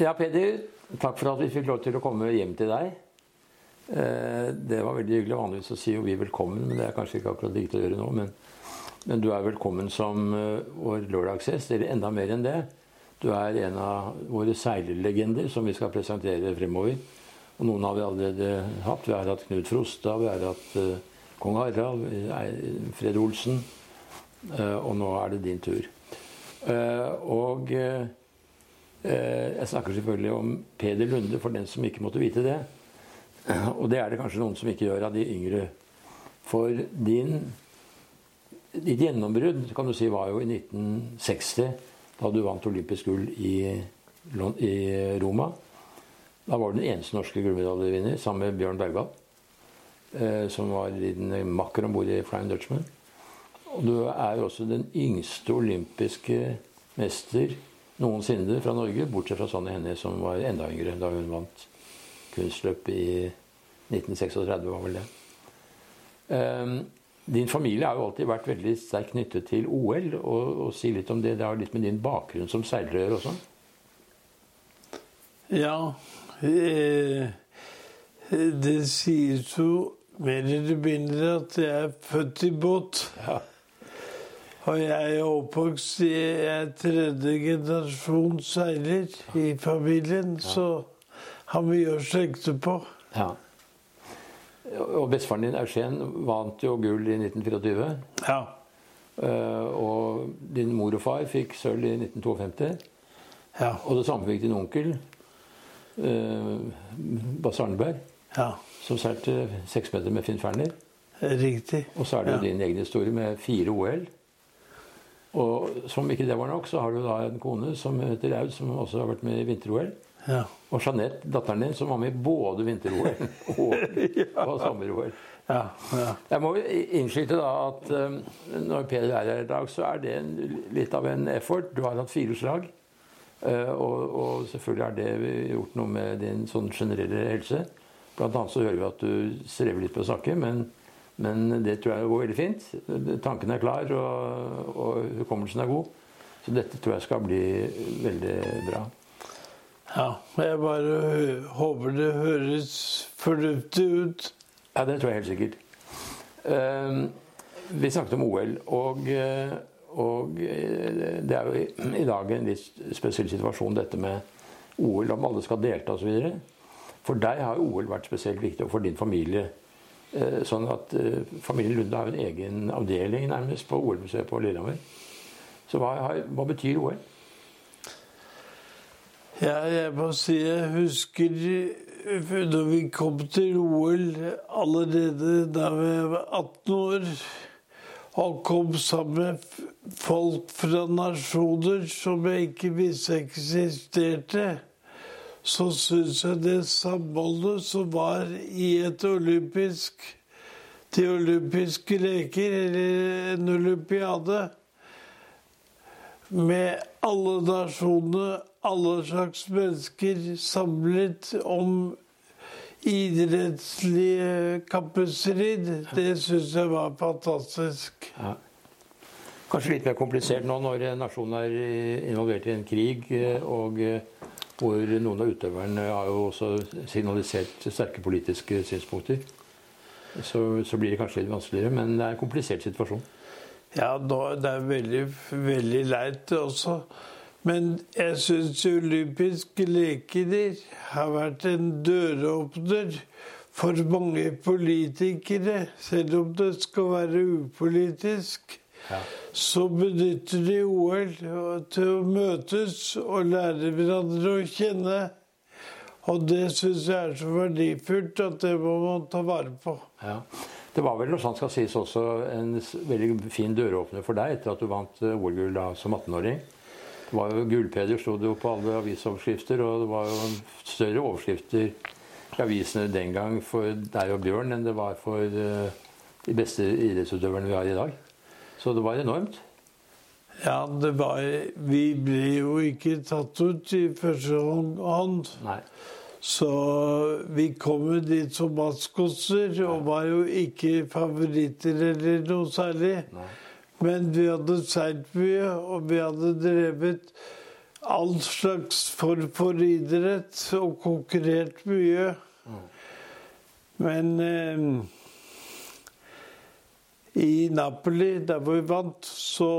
Ja, Peder. Takk for at vi fikk lov til å komme hjem til deg. Eh, det var veldig hyggelig. Vanligvis så sier jo vi velkommen, men det er kanskje ikke akkurat riktig å gjøre nå. Men, men, du er velkommen som eh, vår lørdagsgjest, eller enda mer enn det. Du er en av våre seilerlegender som vi skal presentere fremover. Og noen har vi allerede hatt. Vi har hatt Knut Frostad, vi har hatt uh, kong Harald, Fred Olsen. Og nå er det din tur. Og Eh, jeg snakker selvfølgelig om Peder Lunde, for den som ikke måtte vite det. Og det er det kanskje noen som ikke gjør av de yngre. For din, ditt gjennombrudd kan du si, var jo i 1960, da du vant olympisk gull i, i Roma. Da var du den eneste norske gullmedaljevinner sammen med Bjørn Bergwall. Eh, som var din makker om bord i Flying Dutchman. Og du er jo også den yngste olympiske mester noensinne fra Norge, bortsett fra Sonny Hennie, som var enda yngre da hun vant kunstløp i 1936, var vel det. Um, din familie har jo alltid vært veldig sterkt knyttet til OL. Og, og si litt om det. Det har litt med din bakgrunn som seiler å gjøre også? Ja. Eh, det sies jo mer eller mindre at jeg er født i båt. Ja. Og jeg er oppvokst i tredje generasjon seiler i familien, ja. så har mye å slekte på. Ja. Og bestefaren din Eugen vant jo gull i 1924. Ja. Uh, og din mor og far fikk sølv i 1952. Ja. Og det samme fikk din onkel, Bass Arneberg, ja. som seilte seks meter med Finn Ferner. Riktig. Og så er det jo din egen historie med fire OL. Og som ikke det var nok, så har du da en kone som heter Aud, som også har vært med i vinter-OL. Ja. Og Jeanette, datteren din, som var med i både vinter-OL og, ja. og sommer-OL. Ja, ja. Jeg må innskyte da at um, når Peder er her i dag, så er det en, litt av en effort. Du har hatt fire slag. Uh, og, og, selvfølgelig har det gjort noe med din sånn generelle helse. Blant annet så hører vi at du strever litt på å snakke, men men det tror jeg går veldig fint. Tanken er klar, og, og hukommelsen er god. Så dette tror jeg skal bli veldig bra. Ja, jeg bare håper det høres fornuftig ut. Ja, det tror jeg helt sikkert. Uh, vi snakket om OL, og, og, det er jo i dag en litt spesiell situasjon, dette med OL, om alle skal delta osv. For deg har OL vært spesielt viktig, og for din familie. Eh, sånn at eh, familien Lunde har en egen avdeling nærmest på OL-museet på Lillehammer. Så hva, hva, betyr OL? Ja, jeg må si jeg husker da vi kom til OL allerede da vi var 18 år. Og kom sammen med folk fra nasjoner som jeg ikke visste eksisterte så syns jeg det samholdet som var i et olympisk De olympiske leker, eller en olympiade, med alle nasjonene, alle slags mennesker samlet om idrettslige kappestrid, det syns jeg var fantastisk. Ja. Kanskje litt mer komplisert nå når nasjonen er involvert i en krig eh, og eh, hvor noen av utøverne har jo også signalisert sterke politiske synspunkter. Så, så, blir det kanskje litt vanskeligere, men det er en komplisert situasjon. Ja, det er veldig, veldig leit også. Men jeg syns olympiske leker har vært en døråpner for mange politikere, selv om det skal være upolitisk. Ja så benytter de OL til å møtes og lære hverandre å kjenne. Og det syns jeg er så verdifullt at det må man ta vare på. Ja. Det var vel noe sånt skal sies også en veldig fin døråpner for deg etter at du vant eh, OL-gull som 18-åring. Det var jo Gullpeder sto det jo på alle avisoverskrifter, og det var jo større overskrifter i avisene den gang for deg og Bjørn enn det var for eh, de beste idrettsutøverne vi har i dag. Så det var enormt. Ja, det var Vi ble jo ikke tatt ut i første hånd. Nei. Så vi kom jo dit som maskoter og var jo ikke favoritter eller noe særlig. Nei. Men vi hadde seilt mye, og vi hadde drevet all slags form for idrett og konkurrert mye. Men eh, i Napoli, der vi vant, så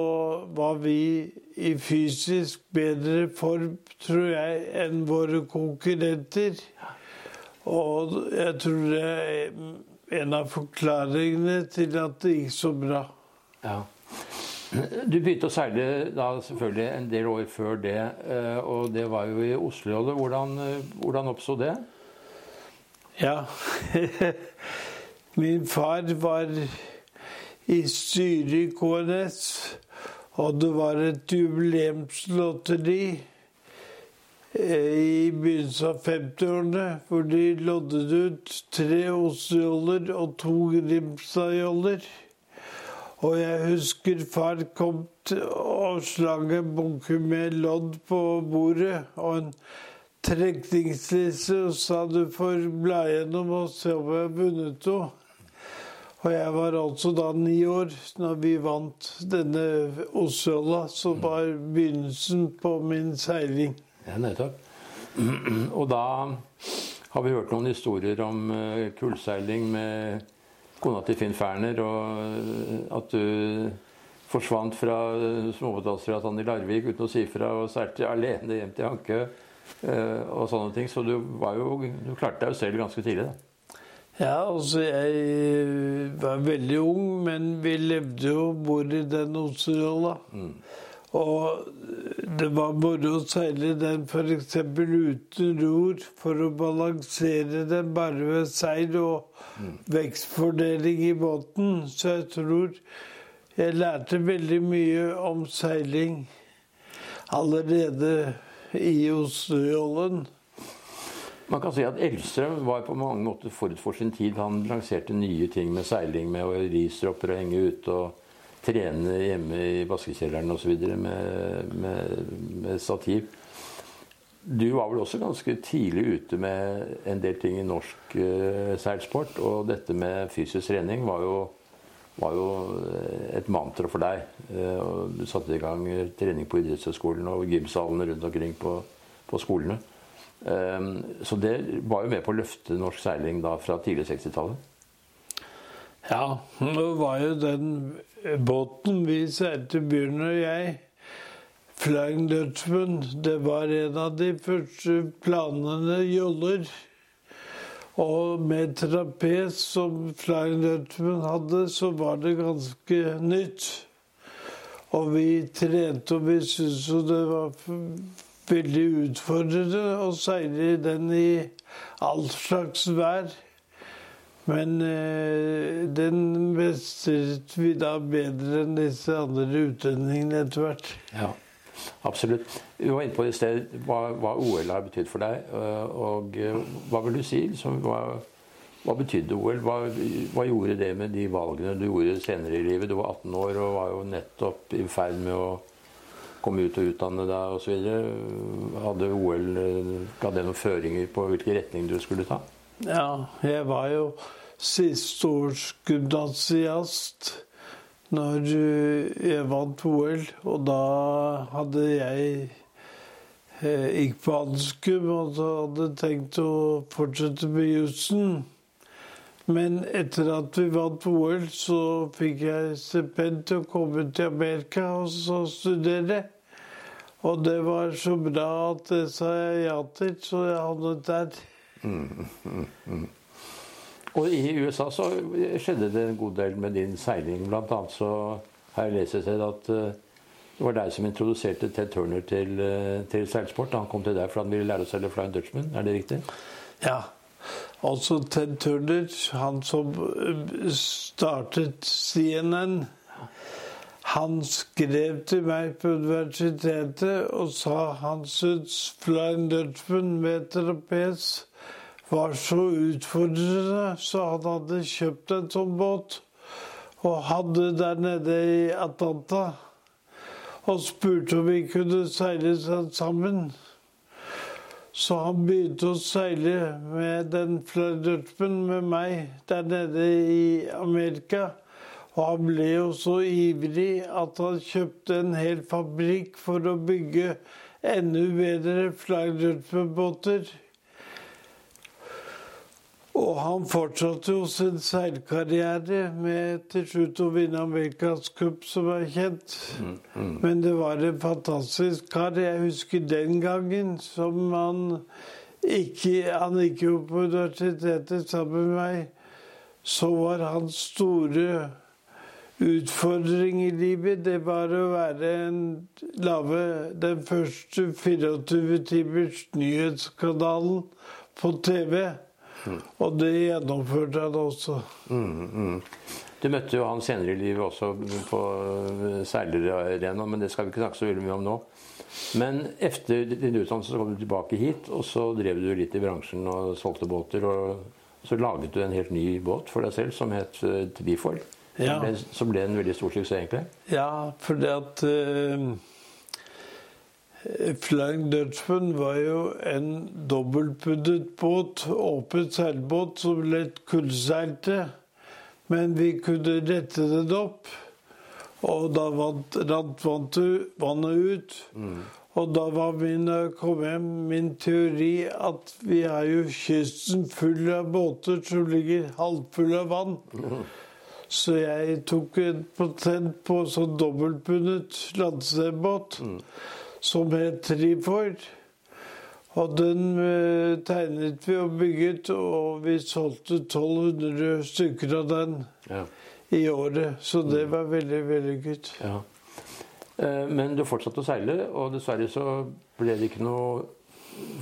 var vi i fysisk bedre form, tror jeg, enn våre konkurrenter. Og jeg tror det er en av forklaringene til at det gikk så bra. Ja. Du begynte å seile da selvfølgelig en del år før det, eh, og det var jo i Oslo. Hvordan, eh, hvordan oppsto det? Ja. Min far var i styret i KNS, og det var et jubileumslotteri eh, i begynnelsen av 50-årene hvor de loddet ut tre Oslo-joller og to Grimstad-joller. Og jeg husker far kom og slang en bunke med lodd på bordet og en trekningsliste og sa du får bla gjennom og se om jeg har vunnet noe. Og jeg var altså da ni år når vi vant denne Osøla, som var begynnelsen på min seiling. Ja, nettopp. Og da har vi hørt noen historier om eh, kullseiling med kona til Finn Ferner, og eh, at du forsvant fra småbåtdasseraten i Larvik uten å si fra og seilte alene hjem til Hankø eh, og sånne ting. Så du, jo, du klarte deg jo selv ganske tidlig, da. Ja, altså jeg var veldig ung, men vi levde jo bor i den Oslo-rolla. Mm. Og det var moro å seile den f.eks. uten ror for å balansere den bare ved seil og mm. vekstfordeling i båten. Så jeg tror jeg lærte veldig mye om seiling allerede i Oslo-jollen. Man kan si at Elvstrøm var på mange måter forut for sin tid. Han lanserte nye ting med seiling, med ristropper og henge ute og trene hjemme i vaskekjelleren osv. Med, med, med stativ. Du var vel også ganske tidlig ute med en del ting i norsk uh, seilsport. Og dette med fysisk trening var jo, var jo et mantra for deg. Uh, du satte i gang trening på idrettshøyskolen og gymsalene rundt omkring på, på skolene. Ehm, så det var jo med på å løfte norsk seiling da fra tidlig 60-tallet. Ja, nå var jo den båten vi seilte, Bjørn og jeg, Flying Dutchman, det var en av de første planene joller. Og med trapes som Flying Dutchman hadde, så var det ganske nytt. Og vi trente, og vi syntes jo det var veldig utfordrende å seile den i all slags vær. Men eh, den mestret vi da bedre enn disse andre utlendingene etter hvert. Ja, absolutt. Vi var inne på i sted hva, hva, OL har betydd for deg. Eh, og eh, hva vil du si? Liksom, hva, hva betydde OL? Hva, hva, gjorde det med de valgene du gjorde senere i livet? Du var 18 år og var jo nettopp i ferd med å komme ut og utdanne deg osv. Hadde OL ga det noen føringer på hvilken retning du skulle ta? Ja, jeg var jo sisteårsgymnasiast når jeg vant OL. Og da hadde jeg eh, gikk på handelsgym og hadde tenkt å fortsette med jussen. Men etter at vi vant OL, så fikk jeg stipend til å komme til Amerika og så studere. Og det var så bra at det sa jeg ja til, så jeg havnet der. Mm, mm, mm. Og i USA så skjedde det en god del med din seiling. Blant annet så har jeg lest et sted at eh, det var deg som introduserte Ted Turner til, eh, til seilsport. Han kom til deg fordi han ville lære å seile Flying Dutchman. Er det riktig? Ja. Altså Ted Turner, han som eh, startet CNN, han skrev til meg på universitetet og sa han syntes Flying Dutchman med trapes var så utfordrende, så han hadde kjøpt en sånn båt og hadde der nede i Atlanta. Og spurte om vi kunne seile sammen. Så han begynte å seile med den Flydurpen med meg der nede i Amerika. Og han ble jo så ivrig at han kjøpte en hel fabrikk for å bygge enda bedre flying Og han fortsatte jo sin seilkarriere med til slutt å vinne Amerikas cup, som er kjent. Mm, mm. Men det var en fantastisk kar. Jeg husker den gangen som han ikke Han gikk jo på universitetet sammen med meg. Så var hans store utfordring i livet, det var å være en, lave den første 24 timers nyhetskanalen på TV. Mm. Og det gjennomførte jeg da også. Mm, mm. Du møtte jo han senere i livet også på seilerarenaen, men det skal vi ikke snakke så veldig mye om nå. Men etter din utdannelse så kom du tilbake hit, og så drev du litt i bransjen og solgte båter. Og så laget du en helt ny båt for deg selv som het Trifold. Tvifor. Ja. Som, ble, som ble en veldig stor suksess, egentlig. Ja, fordi at uh, Flying Dutchman var jo en dobbeltpuddet båt, åpen seilbåt, som lett kullseilte. Men vi kunne rette den opp, og da vant, rant vannet ut. Mm. Og da var min, kom hjem, min teori at vi har jo kysten full av båter som ligger halvfulle av vann. Mm. Så jeg tok en patent på sånn dobbeltbundet landstedsbåt mm. Som het Triford. Og den uh, tegnet vi og bygget, og vi solgte 1200 stykker av den ja. i året. Så det mm. var veldig vellykket. Ja. Uh, men du fortsatte å seile, og dessverre så ble det ikke noe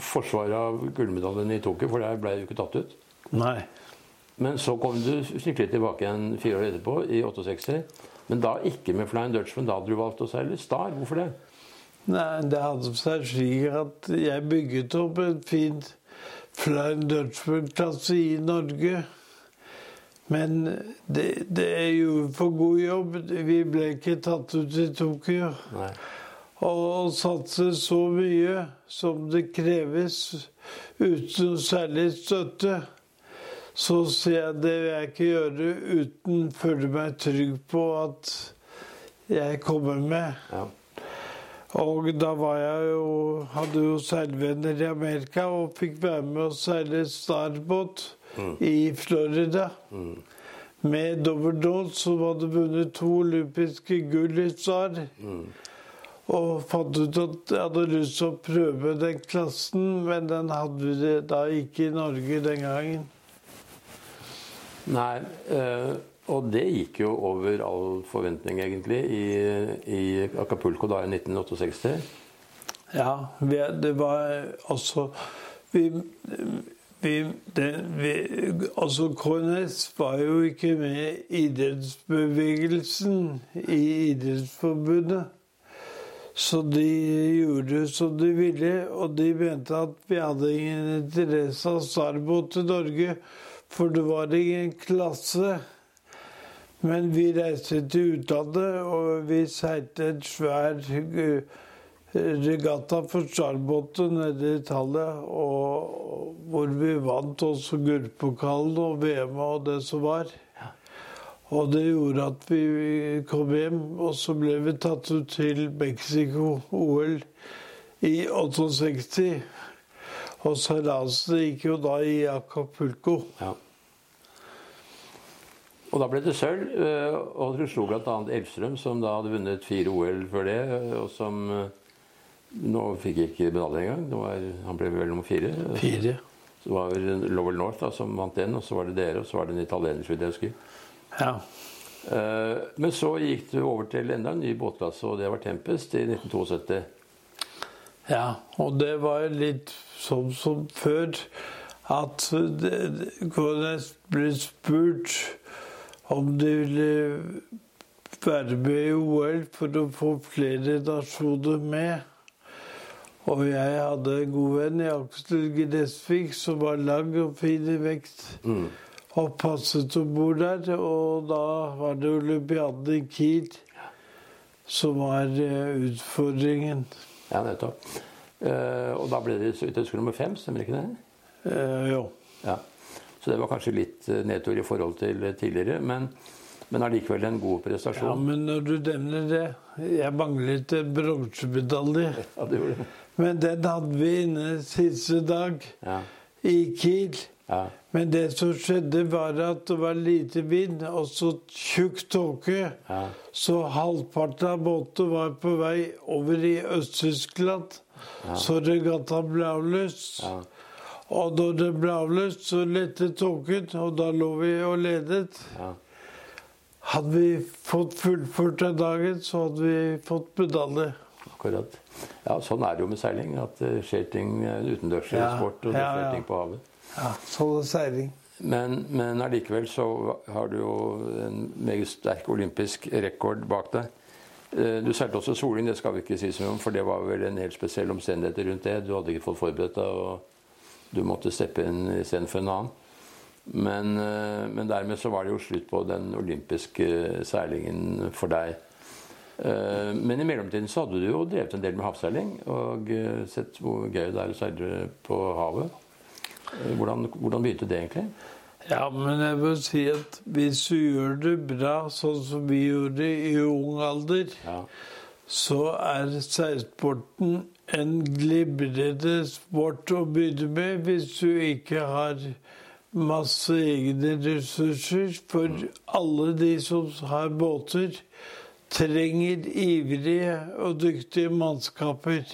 forsvar av gullmedaljen i Tokyo, for der ble du ikke tatt ut. Nei. Men så kom du skikkelig tilbake igjen fire år etterpå, i 68. Men da ikke med Flying Dutchman. Da hadde du valgt å seile Star. Hvorfor det? Nei, Det hadde seg slik at jeg bygget opp en fin Flying Dutchman-klasse i Norge. Men det, det gjorde for god jobb. Vi ble ikke tatt ut i Tokyo. Nei. Og satse så mye som det kreves uten særlig støtte så sier jeg det vil jeg ikke gjøre uten å føle meg trygg på at jeg kommer med. Ja. Og da var jeg jo, hadde jo seilvenner i Amerika og fikk være med å seile starbåt mm. i Florida. Mm. Med dobbeltdåt, som hadde vunnet to olympiske gull i Star. Mm. Og fant ut at jeg hadde lyst til å prøve den klassen, men den hadde vi da ikke i Norge den gangen. Nei, øh, og det gikk jo over all forventning, egentlig, i, i Acapulco da i 1968. Ja, vi, det var altså vi, vi, det, vi, altså KNS var jo ikke med idrettsbevegelsen i Idrettsforbundet. Så de gjorde som de ville, og de mente at vi hadde ingen interesse av Sarbo til Norge. For det var ingen klasse. Men vi reiste til utlandet, og vi seilte en svær eh, regatta for Starbåten nede i Italia. Og, hvor vi vant også gullpokalen og VM og det som var. Og det gjorde at vi kom hjem, og så ble vi tatt ut til Mexico-OL i 68. Og seilasene gikk jo da i Acapulco. Ja. Og da ble det sølv. Eh, og dere slo bl.a. Elvstrøm, som da hadde vunnet fire OL før det. Eh, og som eh, nå fikk ikke medalje engang. Han ble vel nummer fire. Fire. Så var det Lowell North da, som vant den, og så var det dere, og så var det en italiener. så jeg husker. Ja. Men så gikk du over til enda en ny båtklasse, og det var Tempest i 1972. Ja, og det var litt sånn som før. At det ble spurt om de ville være med i OL for å få flere nasjoner med. Og jeg hadde en god venn i Aksel Gressvik som var lang og fin i vekt. Mm. Og passet om bord der. Og da var det olympiaden i Kiel som var eh, utfordringen. Ja, nettopp. Uh, og da ble det vidt nummer fem, stemmer ikke det? Uh, jo. Ja. Så det var kanskje litt nedtur i forhold til tidligere. Men, men allikevel en god prestasjon. Ja, men når du nevner det Jeg manglet en bronsemedalje. Ja, det gjorde det. Men den hadde vi inne siste dag Ja. i Kiel. Ja. Men det som skjedde, var at det var lite vind og så tjukk tåke. Ja. Så halvparten av båten var på vei over i Øst-Tyskland. Så regattaen ble avlyst. Og da det ble avløst, så lettet tåken, og da lå vi og ledet. Ja. Hadde vi fått fullført den dagen, så hadde vi fått medalje. Akkurat. Ja, sånn er det jo med seiling. At det skjer ting utendørs i Ja, sport, og det ja, skjer ting på havet. Ja, sånn er seiling. Men, men allikevel så har du jo en meget sterk olympisk rekord bak deg. Eh, Du seilte også soling, det skal vi ikke si så mye om, for det var vel en helt spesiell omstendighet rundt det. Du hadde ikke fått forberedt deg, og du måtte steppe inn istedenfor en annen. Men, eh, men dermed så var det jo slutt på den olympiske seilingen for deg. Eh, Men i mellomtiden så hadde du jo drevet en del med havseiling og eh, sett hvor gøy det er å seile på havet. Eh, Hvordan, hvordan begynte det egentlig? Ja, men jeg vil si at hvis du gjør det bra, sånn som vi gjorde i ung alder, Ja. så er seilsporten en glimrende sport å begynne med hvis du ikke har masse egne ressurser. For alle de som har båter, trenger ivrige og dyktige mannskaper.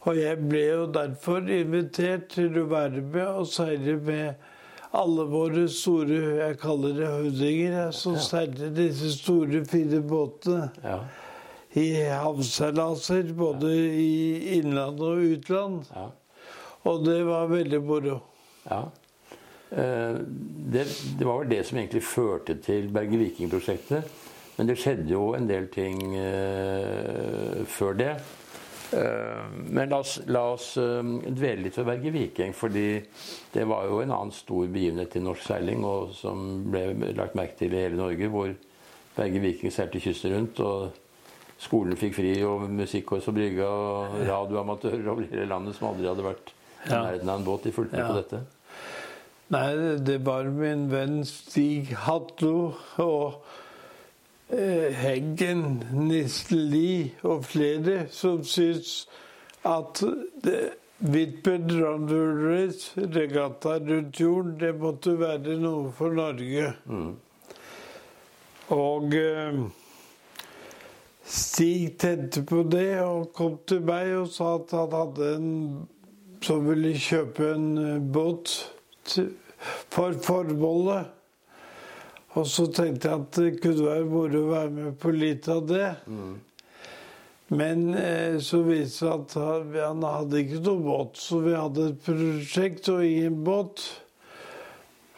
Og jeg ble jo derfor invitert til å være med og seile med alle våre store jeg kaller det høvdinger, som seiler disse store, fine båtene ja. I havseilaser, både i innland og utland. ja. Og det var veldig moro. Ja. Eh, Det, det var vel det som egentlig førte til Berge Viking-prosjektet. Men det skjedde jo en del ting eh, før det. Eh, men la oss, la oss dvele litt ved Berge Viking, fordi det var jo en annen stor begivenhet i norsk seiling, og som ble lagt merke til i hele Norge, hvor Berge Viking seilte kysten rundt. og Skolen fikk fri, og musikkkorps og brygga, og radioamatører over hele landet som aldri hadde vært i nærheten av en båt. De fulgte med Ja. på dette. Nei, det var min venn Stig Hatlo og eh, Heggen, Nisli og flere som syntes at Round Race, regatta rundt jorden, det måtte være noe for Norge. Og eh, Stig tente på det og kom til meg og sa at han hadde en som ville kjøpe en eh, båt for formålet. Og så tenkte jeg at det kunne være moro å være med på litt av det. Men eh, så viste det seg at han, han hadde ikke noe båt, så vi hadde et prosjekt og ingen båt.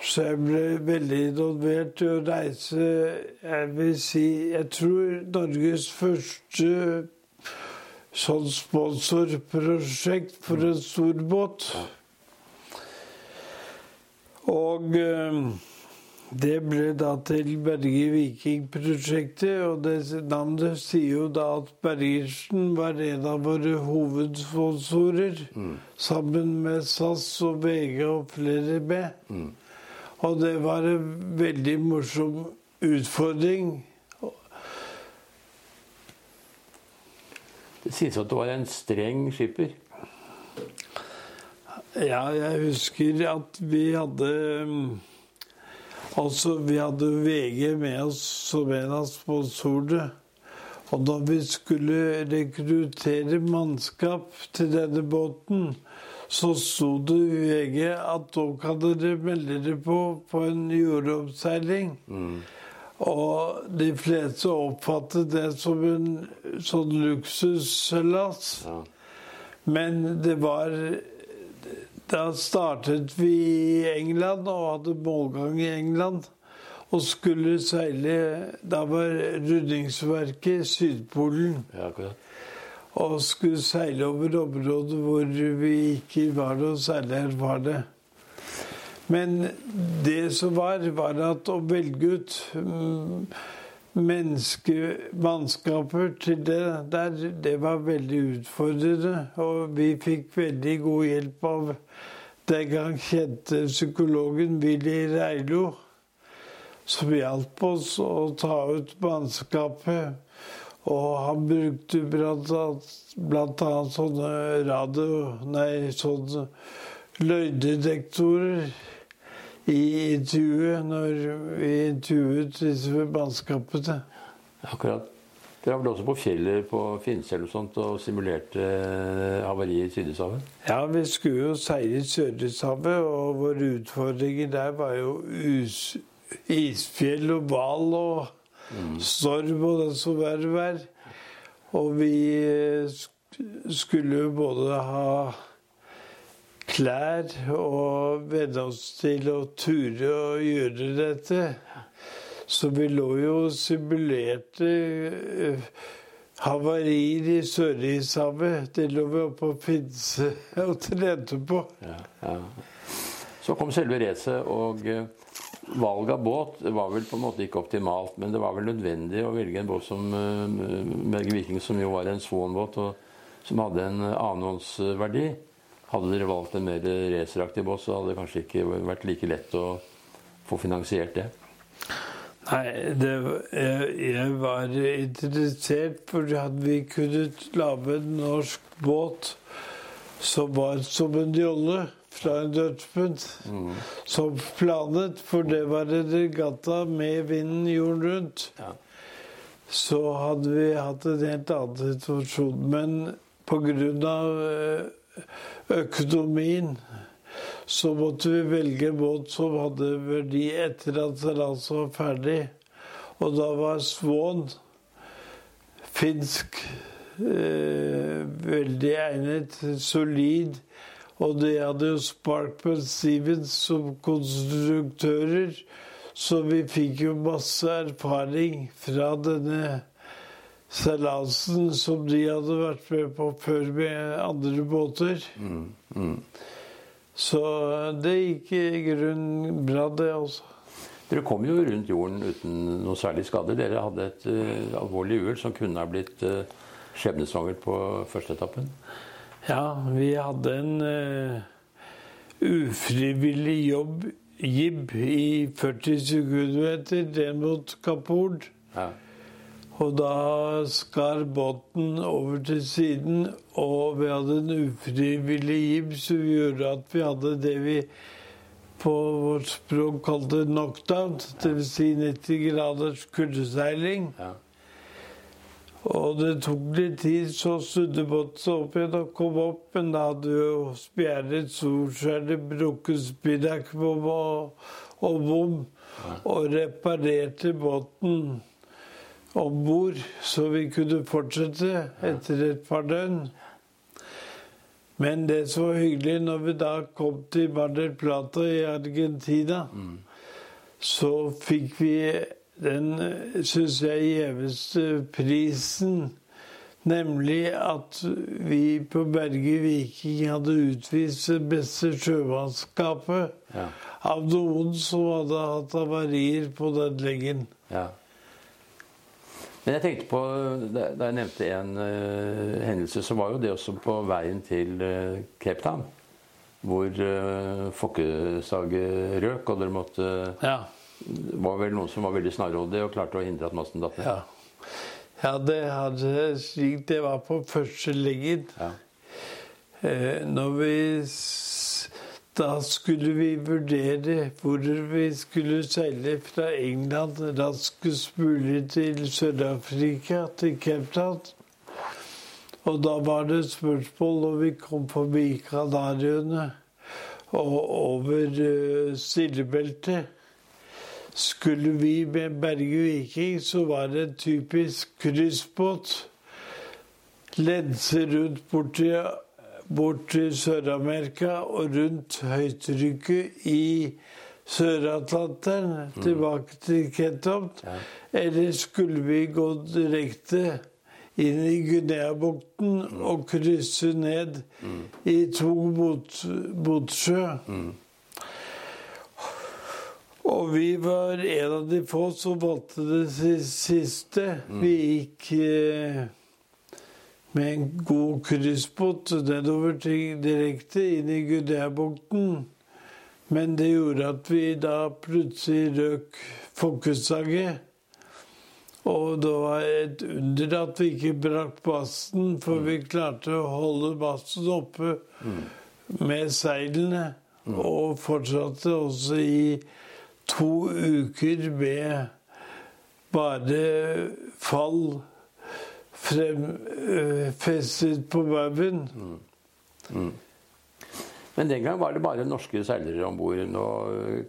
Så jeg ble veldig involvert i å reise Jeg vil si Jeg tror Norges første sånn sponsorprosjekt for en stor båt. Og eh, det ble da til Berge Viking-prosjektet, og det navnet sier jo da at Bergersen var en av våre hovedsponsorer, sammen med SAS og VG og flere med. Og det var en veldig morsom utfordring. Det sies at du var en streng skipper. Ja, jeg husker at vi hadde mm, Altså, vi hadde VG med oss som en av sponsorene. Og da vi skulle rekruttere mannskap til denne båten, så sto det i VG at da kan dere melde dere på på en jordoppseiling. Og de fleste oppfattet det som en sånn luksusseilas. Ja. Men det var Da startet vi i England og hadde målgang i England. Og skulle seile Da var rundingsverket Sydpolen. Ja, akkurat. Og skulle seile over områder hvor vi ikke var noe særlig erfarne. Men det som var, var at å velge ut mm, menneskemannskaper til det der, det var veldig utfordrende. Og vi fikk veldig god hjelp av den gang kjente psykologen Willy Reilo, som hjalp oss å ta ut mannskapet. Og han brukte annet, sånne radio... Nei, sånne løgndetektorer i intervjuet når vi intervjuet disse mannskapene. Akkurat. Dere var vel også på fjellet på Finnsel og sånt og simulerte havari i Sydishavet? Ja, vi skulle jo seile i Sørlandshavet, og våre utfordringer der var jo is, isfjell og hval og storm og det som verre var. Og vi skulle jo både ha klær og venne oss til å ture og gjøre dette. Så vi lå jo og simulerte uh, havarier i Sørishavet. Det lå vi oppe og pinse og trente på. Ja, ja. Så kom selve racet, og uh, valget av båt var vel på en måte ikke optimalt. Men det var vel nødvendig å velge en båt som Berge Viking, som jo var en Swan-båt, og som hadde en annenhåndsverdi. Hadde dere valgt en mer raceraktig båt, så hadde det kanskje ikke vært like lett å få finansiert det. Nei, det, jeg, jeg, var interessert for at vi kunne lage en norsk båt som var som en jolle fra en dødspunkt, Mm. Som planet, for det var en regatta med vinden jorden rundt. Ja. Så hadde vi hatt en helt annen situasjon. Men pga. Eh, økonomien så måtte vi velge en båt som hadde verdi etter at seilasen var ferdig. Og da var Svån finsk eh, veldig egnet, solid. Og de hadde jo Sparkman Stevens som konstruktører. Så vi fikk jo masse erfaring fra denne seilasen som de hadde vært med på før med andre båter. Mm, mm. Så det gikk i grunnen bra, det også. Dere kom jo rundt jorden uten noe særlig skade. Dere hadde et uh, alvorlig uhell som kunne ha blitt uh, skjebnesvangert på første etappen. Ja, vi hadde en uh, ufrivillig jobb, jib, i 40 sekunder etter, det mot Kapord. Ja. Og da skar båten over til siden, og vi hadde en ufrivillig jib som gjorde at vi hadde det vi på vårt språk kalte knockdown, dvs. Si 90 graders kuldeseiling. Ja. Og det tok litt tid, så snudde båten seg opp igjen og kom opp, men da hadde jo spjæret solskjæret, brukket spinnak og, og bom, og reparerte båten om bord, så vi kunne fortsette etter et par døgn. Men det som var hyggelig når vi da kom til Mar del Plata i Argentina, mm. så fikk vi den, syns jeg, gjeveste prisen. Nemlig at vi på Berge Viking hadde utvist det beste sjømannskapet ja. av noen som hadde hatt avarier på den leggen. Ja. Men jeg tenkte på, Da jeg nevnte en uh, hendelse, så var jo det også på veien til uh, Cape Town. Hvor uh, fokkesaget røk, og dere måtte ja. Var vel noen som var veldig snarrådige og klarte å hindre at masten datt ned. Ja. ja, det hadde slik det var på første leggen. Ja. Eh, når vi da skulle vi vurdere hvor vi skulle seile fra England raskest mulig til Sør-Afrika, til Cape Town. Og da var det spørsmål når vi kom forbi Kanariøyene og over uh, Stillebeltet. Skulle vi med Berge Viking, så var det en typisk kryssbåt. Lense rundt bort til Sør-Amerika og rundt høytrykket i Sør-Atlanteren, mm. tilbake til Kentopt. Ja. Eller skulle vi gå direkte inn i Guinea-bukten mm. og krysse ned mm. i to motsjø? Mm. Og vi var en av de få som valgte det siste. Mm. Vi gikk eh, med en god kryssbåt nedover direkte inn i Gudeabukten. Men det gjorde at vi da plutselig røk Folkesaget. Og det var et under at vi ikke brakk basten, for vi klarte å holde basten oppe med seilene. Og fortsatte også i to uker med bare fall fremfestet på Baugen. på Mm. Men den gang var det bare norske seilere om bord. Nå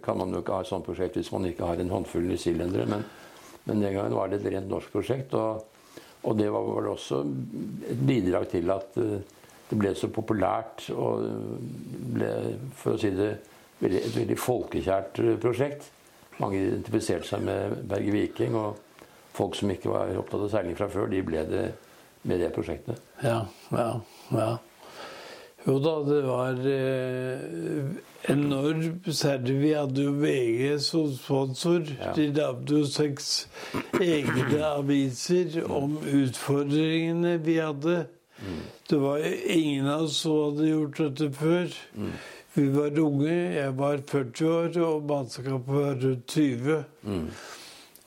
kan man jo ikke ha et sånt prosjekt hvis man ikke har en håndfull newzealendere, men, men den gangen var det et rent norsk prosjekt. Og, og det var vel også et bidrag til at eh, det ble så populært og ble, for å si det, veldig, et veldig folkekjært eh, prosjekt. Mange identifiserte seg med Berge Viking, og folk som ikke var opptatt av seiling fra før, de ble det med det prosjektet. Ja, ja, ja. Jo da, det var eh, enormt. Særlig vi hadde jo VG som sponsor. Ja. De lagde jo seks egne aviser om utfordringene vi hadde. Det var ingen av oss som hadde gjort dette før. Vi var unge. Jeg var 40 år, og mannskapet var rundt 20.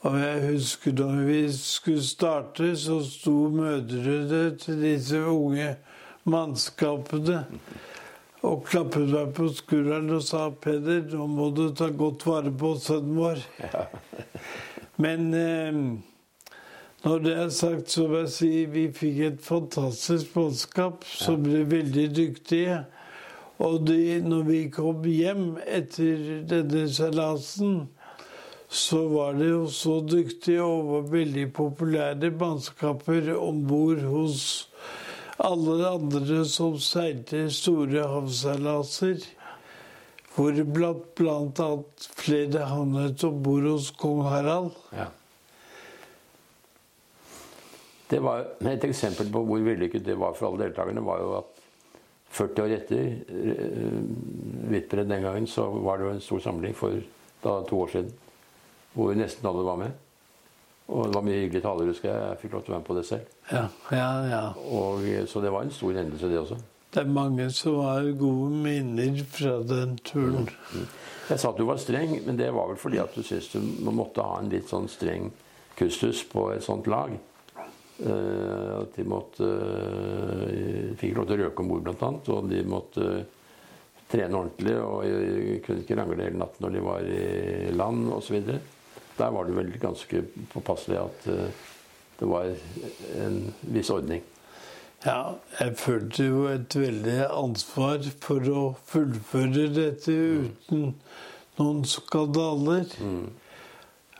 Og jeg husker da vi skulle starte, så sto mødrene til disse unge mannskapene og klappet meg på skulderen og sa 'Peder, nå må du ta godt vare på sønnen vår'. Men eh, når det er sagt, så vil jeg si vi fikk et fantastisk mannskap som ble veldig dyktige. Og de, når vi kom hjem etter denne seilasen, så var det jo så dyktige og var veldig populære mannskaper om bord hos alle andre som seilte store havseilaser. Hvor blant, blant annet flere havnet om bord hos kong Harald. Ja. Det var Et eksempel på hvor vellykket det var for alle deltakerne, var jo at 40 år etter eh, den gangen, så var det jo en stor samling for da, to år siden. Hvor nesten alle var med. Og det var mye hyggelige taler, husker jeg. Jeg fikk lov til å være med på det selv. Ja, ja, ja. Og, eh, så det var en stor hendelse, det også. Det er mange som har gode minner fra den turen. Jeg sa at du var streng, men det var vel fordi at du syntes du måtte ha en litt sånn streng kustus på et sånt lag. Eh, at de måtte uh, Fikk lov til å røke om bord, annet. Og de måtte trene ordentlig og eh, kunne ikke rangle hele natten når de var i land osv. Der var det vel ganske påpasselig at eh, det var en viss ordning. Ja, jeg følte jo et veldig ansvar for å fullføre dette uten noen skandaler.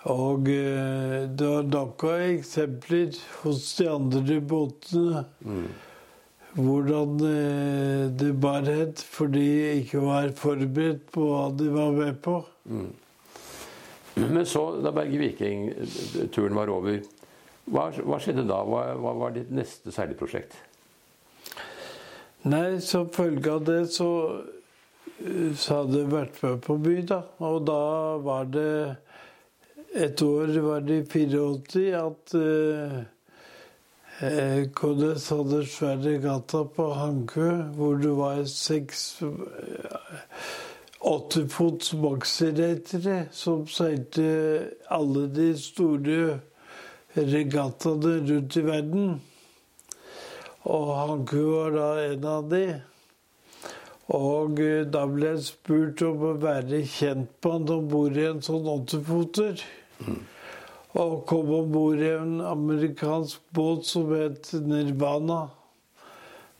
Og eh, det var nok av eksempler hos de andre båtene hvordan eh, det bar het, fordi de ikke var forberedt på hva de var med på. Men så, da Berge Viking-turen var over, hva, hva skjedde da? Hva, hva var ditt neste seilprosjekt? Nei, som følge av det så, eh, så hadde jeg vært med på by, da. Og da var det Et år var det i 84 at eh, eh, KDS hadde svær regatta på Hankø, hvor det var seks åttefots maksiretere som seilte alle de store regattaene rundt i verden. Og Hankø var da en av de. Og eh, da ble jeg spurt om å være kjentmann om bord i en sånn åttefoter. Og kom om bord i en amerikansk båt som het Nirvana,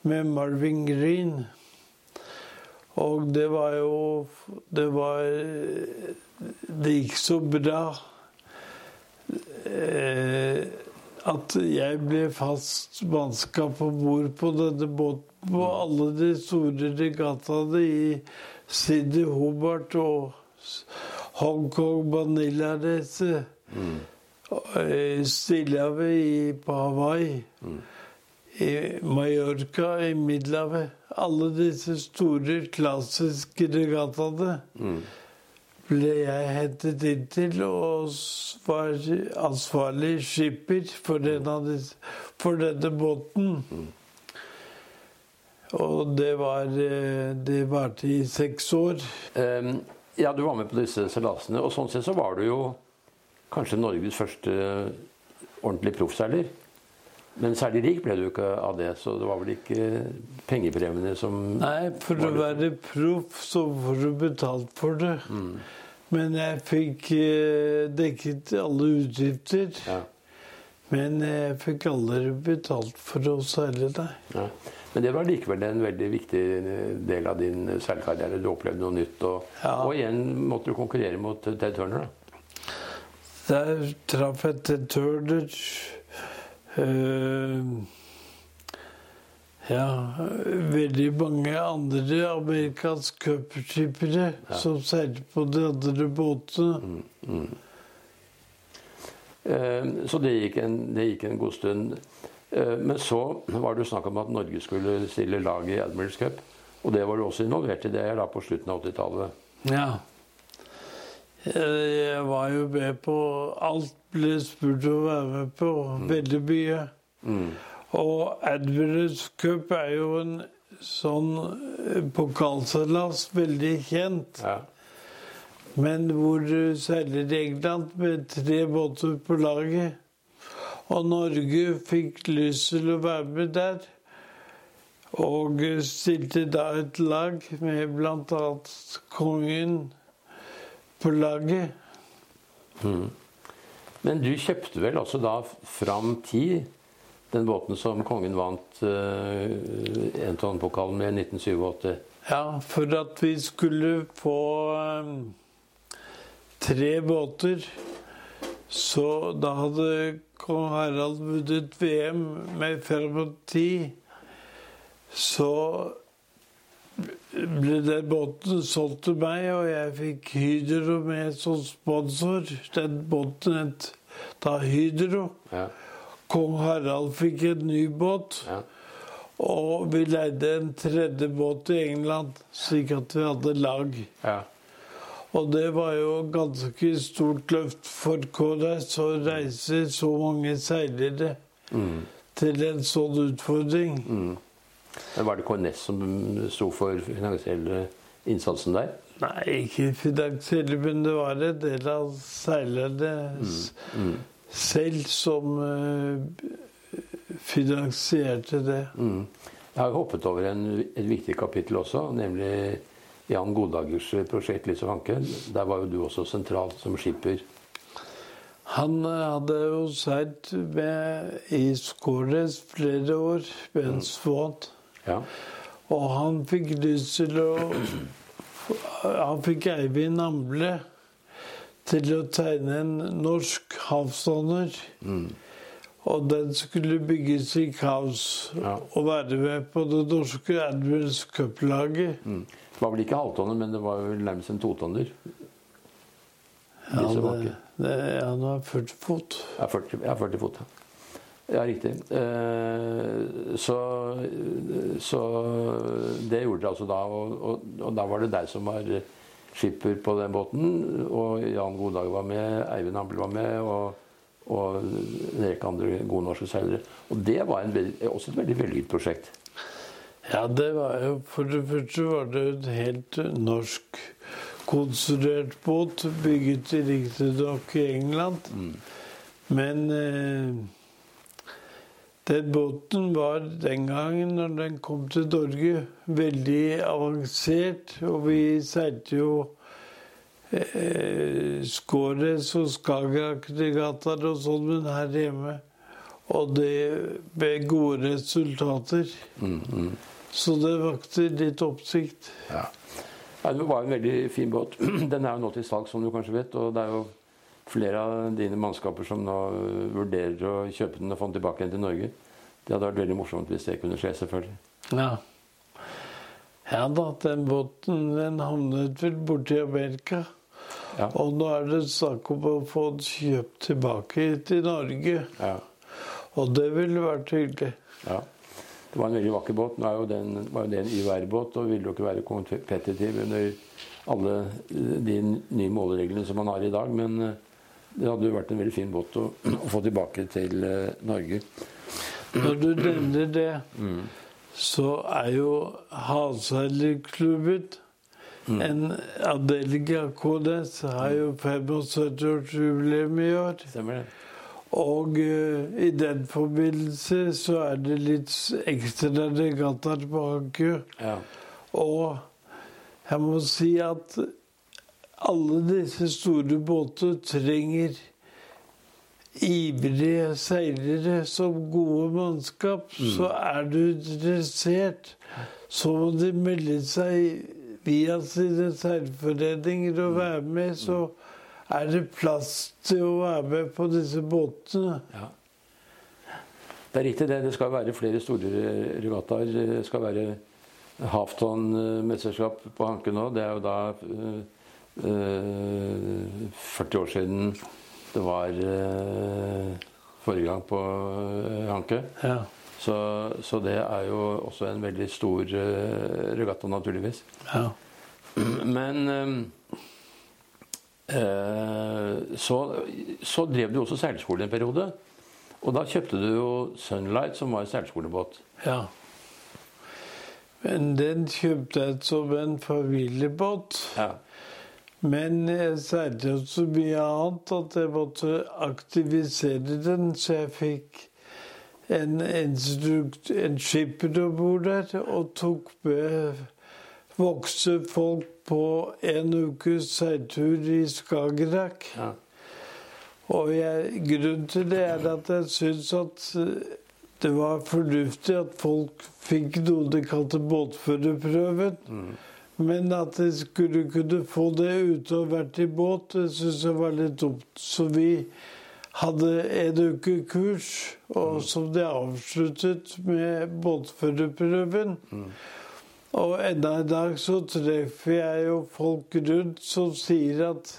med Marvin Green. Og det var jo Det var Det gikk så bra eh, at jeg ble fast mannskap om bord på denne båten på alle de store regattaene i Sydney Hobart og Hongkong, Manila-reise. Stillehavet i- på Hawaii. I Mallorca, i Middelhavet. Alle disse store, klassiske regattaene ble jeg hentet inn til og var ansvarlig skipper for, disse, for denne båten. Og det var eh, Det varte i seks år. Ehm, ja, du var med på disse seilasene, og sånn sett så var du jo kanskje Norges første ordentlig proffseiler. Men særlig rik ble du ikke av det, så det var vel ikke pengepremiene som Nei, for å være proff så får du betalt for det. Men jeg fikk eh, dekket alle utgifter. ja, Men jeg fikk aldri betalt for å seile, nei. ja. Men det var likevel en veldig viktig del av din seilkarriere. Du opplevde noe nytt. Og, Ja. og igjen måtte du konkurrere mot Ted Turner. da. Der traff jeg Ted Turner. uh, ja, veldig mange andre amerikanske cupskippere som seilte på de andre båtene. Eh, Så det gikk, en, det gikk en god stund. Eh, Men så var det jo snakk om at Norge skulle stille lag i Admirals Cup. Og det var du også involvert i det da på slutten av 80-tallet. Ja. Jeg var jo med på Alt ble spurt å være med på. Veldig mye. Mm. Og Admirals Cup er jo en sånn eh, pokalseilas, veldig kjent. Ja. Men hvor du seiler i England med tre båter på laget. Og Norge fikk lyst til å være med der. Og stilte da et lag med bl.a. kongen på laget. Men du kjøpte vel også da Fram ti, den båten som kongen vant uh, Enton-pokalen med i 1987? Ja, for at vi skulle få um, tre båter. Så da hadde kong Harald vunnet VM med 85. Så ble den båten solgt til meg, og jeg fikk Hydro med som sponsor. Den båten het da Hydro. Ja. Kong Harald fikk en ny båt. ja. Og vi leide en tredje båt i England, slik at vi hadde lag. ja. Og det var jo ganske stort løft for KRS å reise så mange seilere til en sånn utfordring. Men Var det KNS som sto for finansielle innsatsen der? Nei, ikke finansielle, men det var en del av seilerne mm. selv som eh, finansierte det. Mm. Jeg har hoppet over en, et viktig kapittel også, nemlig Jan Goddagers prosjekt Lys og Hanke. Der var jo du også sentral som skipper. Han eh, hadde jo seilt med i Skåres flere år med en Swan. Ja. Og han fikk lyst til å Han fikk Eivind Amble til å tegne en norsk havstander. Og den skulle bygges i kaos Ja. og være med på det norske Admirals Cup-laget. Mm. Det var vel ikke halvtonner, men det var vel nærmest en totonner. Ja, det, det, han var 40 fot. Ja, 40, ja, 40 fot. Ja. Ja, riktig. Eh, så, så det gjorde dere altså da. Og, og, og da var det deg som var skipper på den båten. Og Jan Goddag var med, Eivind Ambel var med, og, og en rekke andre gode norske seilere. Og det var en, også et veldig vellykket prosjekt. Ja, det var jo For det første var det en helt norsk konstruert båt, bygget riktignok i England. Men eh, den båten var den gangen, når den kom til Norge, veldig avansert. Og vi seilte jo eh, Skåres og Skagerrak-regattaer og sånn, men her hjemme. Og det med gode resultater. Så det vakte litt oppsikt. Ja. Ja, det var en veldig fin båt. Den er jo nå til salg, som du kanskje vet. Og det er jo flere av dine mannskaper som nå vurderer å kjøpe den og få den tilbake igjen til Norge. Det hadde vært veldig morsomt hvis det kunne skje, selvfølgelig. Ja. Ja da, den båten den havnet vel borti Amerika. Ja. Og nå er det snakk om å få den kjøpt tilbake til Norge. Ja. Og det ville vært hyggelig. ja. Det var en veldig vakker båt. Nå jo den, var jo det en YVR-båt og ville jo ikke være kompetitiv under alle de nye målereglene som man har i dag. Men eh, det hadde jo vært en veldig fin båt å, å få tilbake til eh, Norge. Når du nevner det, så er jo Havseilerklubben en avdeling av KNS. Har jo 75-årsjubileum i år. Stemmer det? Og uh, i den forbindelse så er det litt ekstra regattaer på Hankø. Ja. Og jeg må si at alle disse store båter trenger ivrige seilere som gode mannskap. Så er du interessert, så må de melde seg via sine seilforeninger og være med. Så er det plass til å være med på disse båtene. Ja. Det er riktig det. Det skal være flere store regattaer. Det skal være Hafton-mesterskap på Hanke nå. Det er jo da eh, 40 år siden det var eh, forrige gang på eh, Hanke. Ja. Så, så det er jo også en veldig stor eh, regatta, naturligvis. ja. Men eh, eh, så, så drev du også seilskole en periode. Og da kjøpte du jo Sunlight, som var en seilskolebåt. Ja. Men den kjøpte jeg som en familiebåt. Ja. Men jeg seilte så mye annet at jeg måtte aktivisere den, så jeg fikk en, instrukt, en skipper om bord der og tok med voksne folk på en ukes seiltur i Skagerrak. ja. Og jeg, grunnen til det er at jeg syns at eh, det var fornuftig at folk fikk noe de kalte båtførerprøven. Men at de skulle kunne få det uten å ha vært i båt, det syns jeg var litt dumt. Så vi hadde en uke kurs, og som de avsluttet med båtførerprøven. Og enda i dag så treffer jeg jo folk rundt som sier at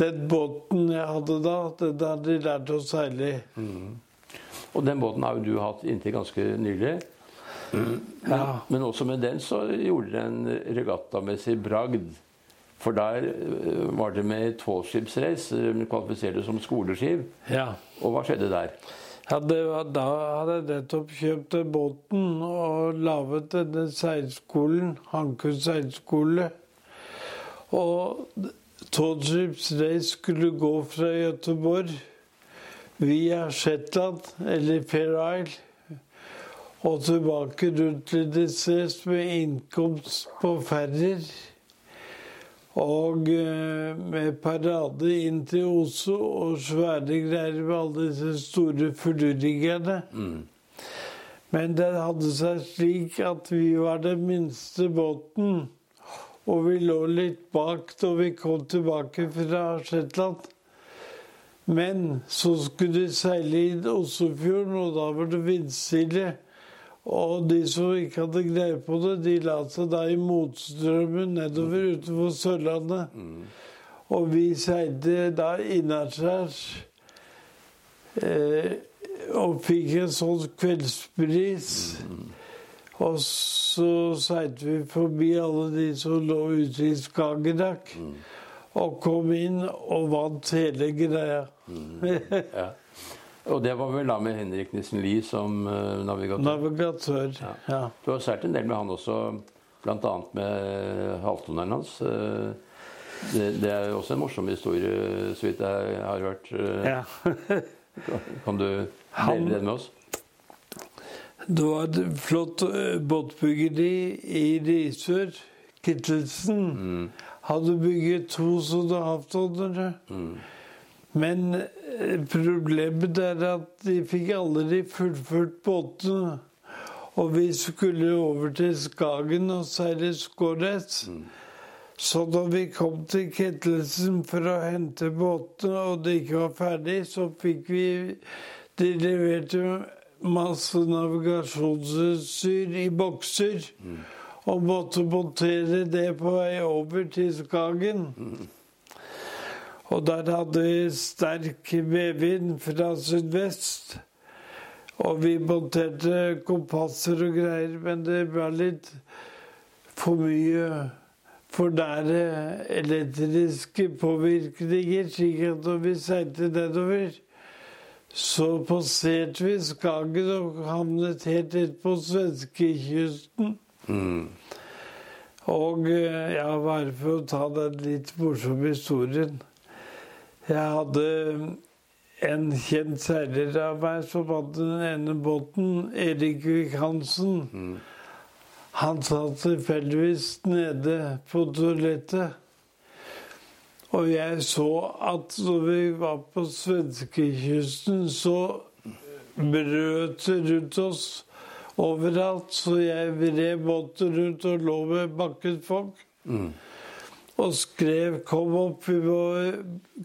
den båten jeg hadde da, den hadde de lært å seile i. Og den båten har jo du hatt inntil ganske nylig. Ja. Men også med den så gjorde dere en regattamessig bragd. For der eh, var det med tolvskipsrace, eh, kvalifiserte som skoleskip. ja. Og hva skjedde der? Var, da hadde jeg nettopp kjøpt båten og laget denne seilskolen, Hankø seilskole. Og Tolvskips Race skulle gå fra Göteborg via Shetland, eller Fair Isle, og tilbake rundt Lidesnes med innkomst på ferjer. Og eh, med parade inn til Oslo og svære greier med alle disse store flyriggerne. Men det hadde seg slik at vi var den minste båten. Og vi lå litt bak da vi kom tilbake fra Shetland. Men så skulle de seile inn Oslofjorden, og da var det vindstille. Og de som ikke hadde greie på det, de la seg da i motstrømmen nedover utenfor Sørlandet. Og vi seilte da innaskjærs. Eh, og fikk en sånn kveldsbris. Og så seilte vi forbi alle de som lå ute i Skagerrak. Og kom inn og vant hele greia. Ja. Og det var vel da med Henrik Nissen Lie som eh, navigatør. Navigatør. Ja. Ja. Du har seilt en del med han også, bl.a. med halvtoneren hans. Eh, Det, det er også en morsom historie, så vidt jeg har hørt. Eh, ja. Kan du dele den med oss? Det var et flott eh, båtbyggeri i Risør. Kittelsen hadde bygget to sånne havtonere. Men eh, problemet er at de fikk aldri fullført båtene. Og vi skulle over til Skagen og seile Skåret. Så da vi kom til Kettelsen for å hente båtene, og det ikke var ferdig, så fikk vi De leverte masse navigasjonsutstyr i bokser. Og måtte montere det på vei over til Skagen. Og der hadde vi sterk medvind fra sydvest. Og vi monterte kompasser og greier, men det ble litt for mye for nære elektriske påvirkninger, slik at når vi seilte nedover, så passerte vi Skagen og havnet helt rett på svenskekysten. Og eh, ja, bare for å ta den litt morsomme historien. Jeg hadde en kjent seiler av meg som hadde den ene båten, Erik Vik Hansen. Han satt tilfeldigvis nede på toalettet. Og jeg så at når vi var på svenskekysten, så brøt det rundt oss overalt. Så jeg vred båten rundt og lå med bakket folk. Og skrev 'Kom opp, vi må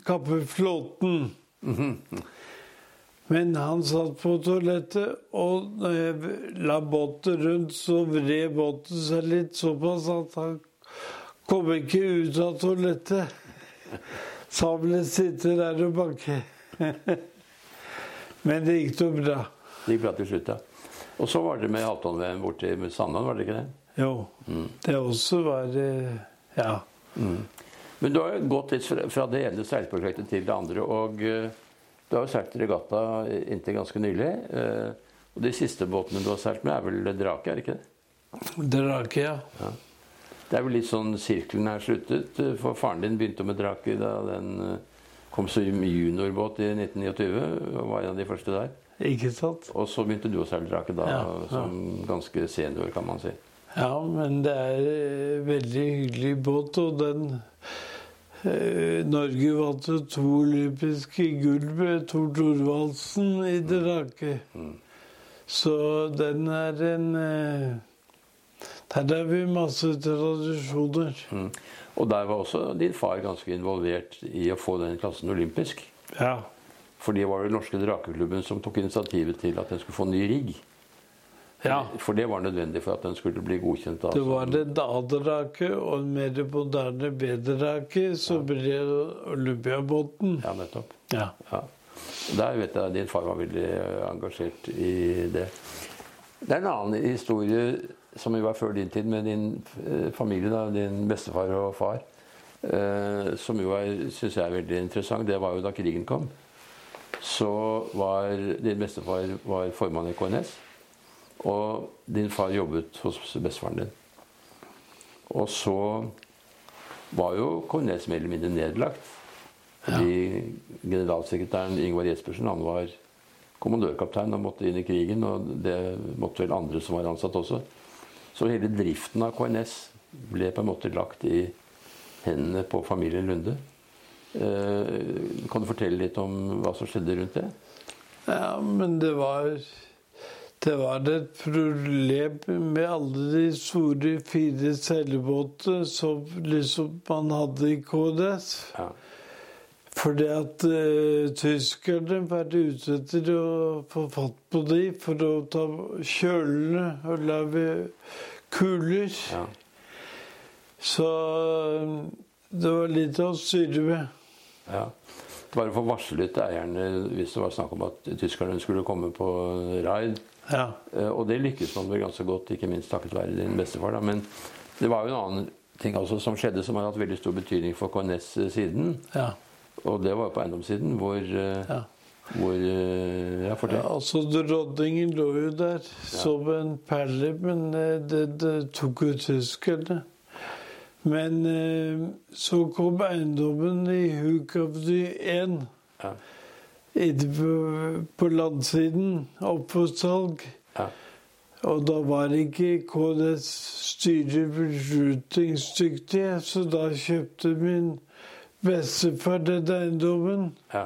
kappe flåten'. Men han satt på toalettet, og når jeg la båten rundt, så vred båten seg litt såpass at han kom ikke ut av toalettet. Så han ble sitte der og banke. Men det gikk jo bra. Det gikk bra til slutt, ja. Og så var det med Halvdan-VM borti Sandland, var det ikke det? Jo. Det også var eh, Ja. Men du har jo gått litt fra, det ene seilprosjektet til det andre. Og eh, du har jo seilt regatta inntil ganske nylig. eh, og de siste båtene du har seilt med, er vel Drake, er det ikke det? Drake, ja. Det er vel litt sånn sirkelen er sluttet. eh, For faren din begynte med Drake da den kom som juniorbåt i 1929. og var en av de første der. Ikke sant? Og så begynte du å seile Drake da, Ja, ja. som ganske senior, kan man si. Ja, men det er en veldig hyggelig båt, og den eh, Norge vant jo to olympiske gull med Tor Thorvaldsen i drake. Så den er en eh, Der har vi masse tradisjoner. Mm. Og der var også din far ganske involvert i å få den klassen olympisk. Ja. For det var den norske drakeklubben som tok initiativet til at den skulle få ny rigg. Ja. For det var nødvendig for at den skulle bli godkjent. Altså. Det var en A-drake og en mer moderne B-drake som ble Olympiabåten. Ja, nettopp. Ja. Ja. Der vet jeg din far var veldig eh, engasjert i det. Det er en annen historie som var før din tid, med din eh, familie, da, din bestefar og far. Eh, som jo syns jeg er veldig interessant. Det var jo da krigen kom. Så var din bestefar var formann i KNS. Og din far jobbet hos bestefaren din. Og så var jo Kornes mer eller mindre nedlagt. Fordi generalsekretæren Ingvar Jespersen han var kommandørkaptein og måtte inn i krigen. Og det måtte vel andre som var ansatt også. Så hele driften av KNS ble på en måte lagt i hendene på familien Lunde. Eh, kan du fortelle litt om hva som skjedde rundt det? Ja, men det var Det var et problem med alle de store fire seilbåtene som liksom man hadde i KDS. Ja. Fordi at eh, tyskerne var ute etter å få fatt på de for å ta kjølene og lage kuler. ja. Så eh, det var litt å styre med. Ja. Bare få varslet eierne hvis det var snakk om at tyskerne skulle komme på raid. Ja. Eh, Og det lykkes man vel ganske godt, ikke minst takket være din bestefar. Da. Men det var jo en annen ting også som skjedde som har hatt veldig stor betydning for KNS siden. ja. Og det var jo på eiendomssiden, hvor, eh, ja. hvor eh, Ja, Ja, altså Dronningen lå jo der som en perle, men eh, det, det tok jo tyskerne. Men eh, så kom eiendommen i Hukavdy 1 Ja. inne på, på landsiden, opp for salg. Ja. Og da var ikke KDS styre beslutningsdyktige, så da kjøpte min bestefar den eiendommen. Ja.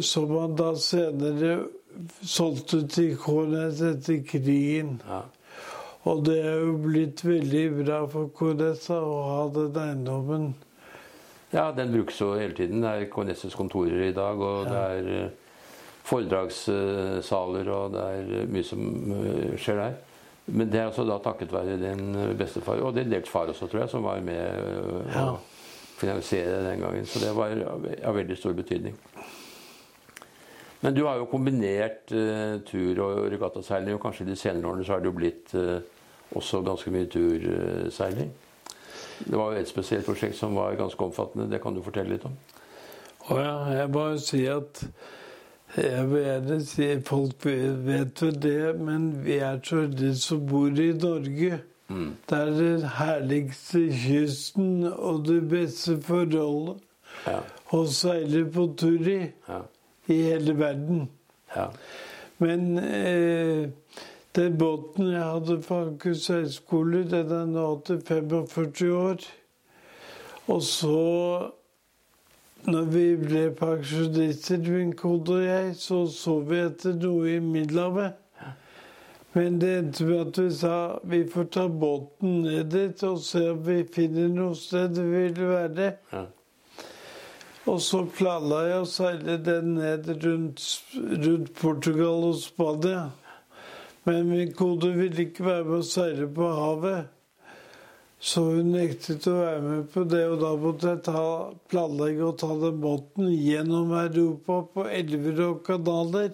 Som han da senere solgte til KNS etter krigen. Ja. Og det er jo blitt veldig bra for KNS å ha den eiendommen. Ja, den brukes jo hele tiden. Det er KNSs kontorer i dag, og det er eh, foredragssaler, og det er eh, mye som eh, skjer der. Men det er altså da takket være din bestefar, og din dels far også, tror jeg, som var med å finansiere den gangen. Så det var av veldig stor betydning. Men du har jo kombinert uh, tur- og regattaseiling, og kanskje i de senere årene så har det jo blitt uh, også ganske mye turseiling. Det var jo et spesielt prosjekt som var ganske omfattende. Det kan du fortelle litt om? Å ja, jeg bare sier at jeg vil gjerne si Folk vet jo det, men vi er så de som bor i Norge. Det er den herligste kysten og det beste forholdet Ja. å seile på tur i. ja. i hele verden. Ja. Men eh, den båten jeg hadde på Akershus høgskole, den er nå til 45 år. Og så, når vi ble pensjonister, min kone og jeg, så så vi etter noe i Middelhavet. Men det endte med at vi sa vi får ta båten ned dit og se om vi finner noe sted vi vil være. Ja. Og så planla jeg å seile den ned rundt, rundt Portugal og Spania. Men min kone ville ikke være med å seile på havet. Så hun nektet å være med på det, og da måtte jeg ta, planlegge å ta den båten gjennom Europa på elver og kanaler.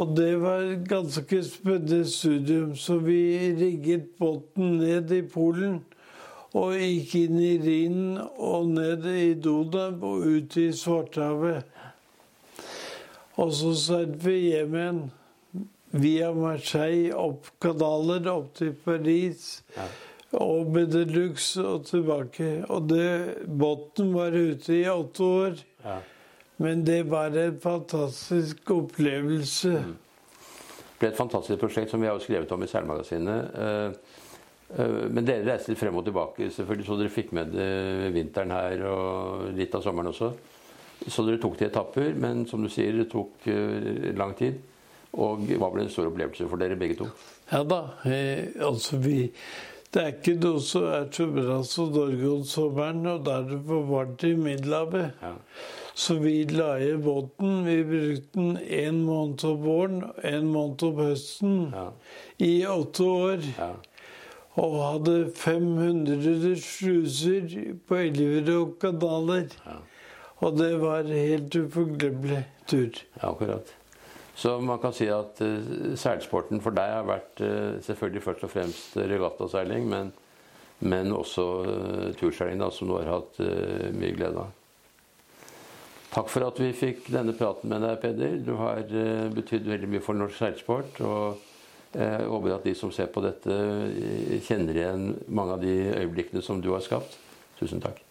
Og det var et ganske spennende studium, så vi rigget båten ned i Polen. Og gikk inn i Rhinen og ned i Donau og ut i Svartehavet. Og så seilte vi hjem igjen via Marseille, opp kanaler, opp til Paris. Ja. Og Benelux og tilbake. Og det, båten var ute i åtte år. Ja. Men det var en fantastisk opplevelse. Det ble et fantastisk prosjekt som vi har skrevet om i Seilmagasinet. Eh, eh, Men dere reiste frem og tilbake, selvfølgelig, så dere fikk med det vinteren her og litt av sommeren også. Så dere tok det i etapper, men som du sier, det tok eh, lang tid. Og hva ble en stor opplevelse for dere begge to? Ja da. Eh, altså vi Det er ikke noe som er så bra som Norge om sommeren, og da er det for varmt i Middelhavet. Ja. Så vi la i båten. Vi brukte den én måned om våren, én måned om høsten. Ja. I åtte år. Ja. Og hadde 500 sluser på elver og kanaler. Ja. Og det var helt uforglemmelig tur. Ja, akkurat. Så man kan si at uh, seilsporten for deg har vært uh, selvfølgelig først og fremst regattaseiling, men, men også uh, turseiling, da, som du har hatt eh, mye glede av. Takk for at vi fikk denne praten med deg, Peder. Du har betydd veldig mye for norsk seilsport. Og jeg håper at de som ser på dette, kjenner igjen mange av de øyeblikkene som du har skapt. Tusen takk.